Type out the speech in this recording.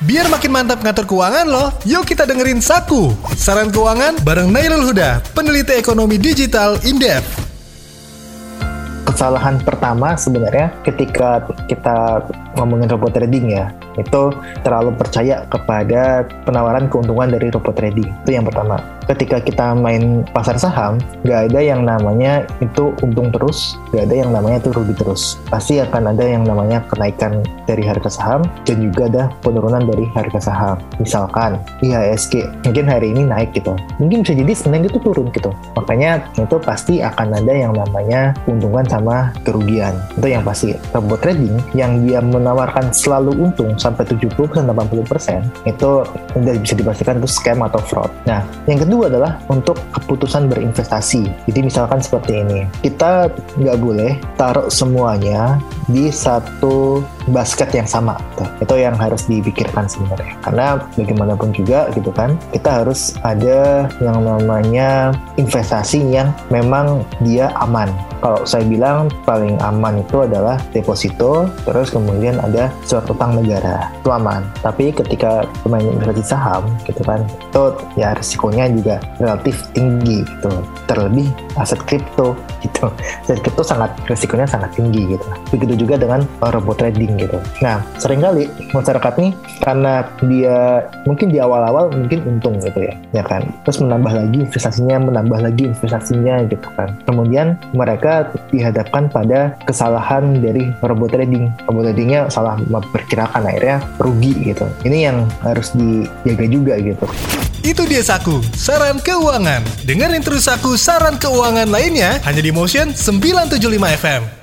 Biar makin mantap ngatur keuangan lo, yuk kita dengerin Saku. Saran keuangan bareng Nailul Huda, peneliti ekonomi digital Indef. Kesalahan pertama sebenarnya ketika kita ngomongin robot trading ya, itu terlalu percaya kepada penawaran keuntungan dari robot trading. Itu yang pertama ketika kita main pasar saham, nggak ada yang namanya itu untung terus, nggak ada yang namanya itu rugi terus. Pasti akan ada yang namanya kenaikan dari harga saham dan juga ada penurunan dari harga saham. Misalkan IHSG, mungkin hari ini naik gitu, mungkin bisa jadi Senin itu turun gitu. Makanya itu pasti akan ada yang namanya keuntungan kerugian. Itu yang pasti. Robot trading yang dia menawarkan selalu untung sampai 70-80% itu udah bisa dipastikan itu scam atau fraud. Nah, yang kedua adalah untuk keputusan berinvestasi. Jadi misalkan seperti ini, kita nggak boleh taruh semuanya di satu basket yang sama. Tuh. Itu yang harus dipikirkan sebenarnya. Karena bagaimanapun juga gitu kan, kita harus ada yang namanya investasi yang memang dia aman. Kalau saya bilang paling aman itu adalah deposito, terus kemudian ada surat utang negara. Itu aman. Tapi ketika pemain investasi saham gitu kan, itu ya risikonya juga relatif tinggi gitu terlebih aset kripto gitu aset kripto sangat resikonya sangat tinggi gitu begitu juga dengan robot trading gitu. Nah sering kali masyarakat nih karena dia mungkin di awal-awal mungkin untung gitu ya ya kan? Terus menambah lagi investasinya menambah lagi investasinya gitu kan. Kemudian mereka dihadapkan pada kesalahan dari robot trading. Robot tradingnya salah memperkirakan akhirnya rugi gitu. Ini yang harus dijaga juga gitu. Itu dia Saku, saran keuangan. Dengerin terus Saku saran keuangan lainnya hanya di Motion 975 FM.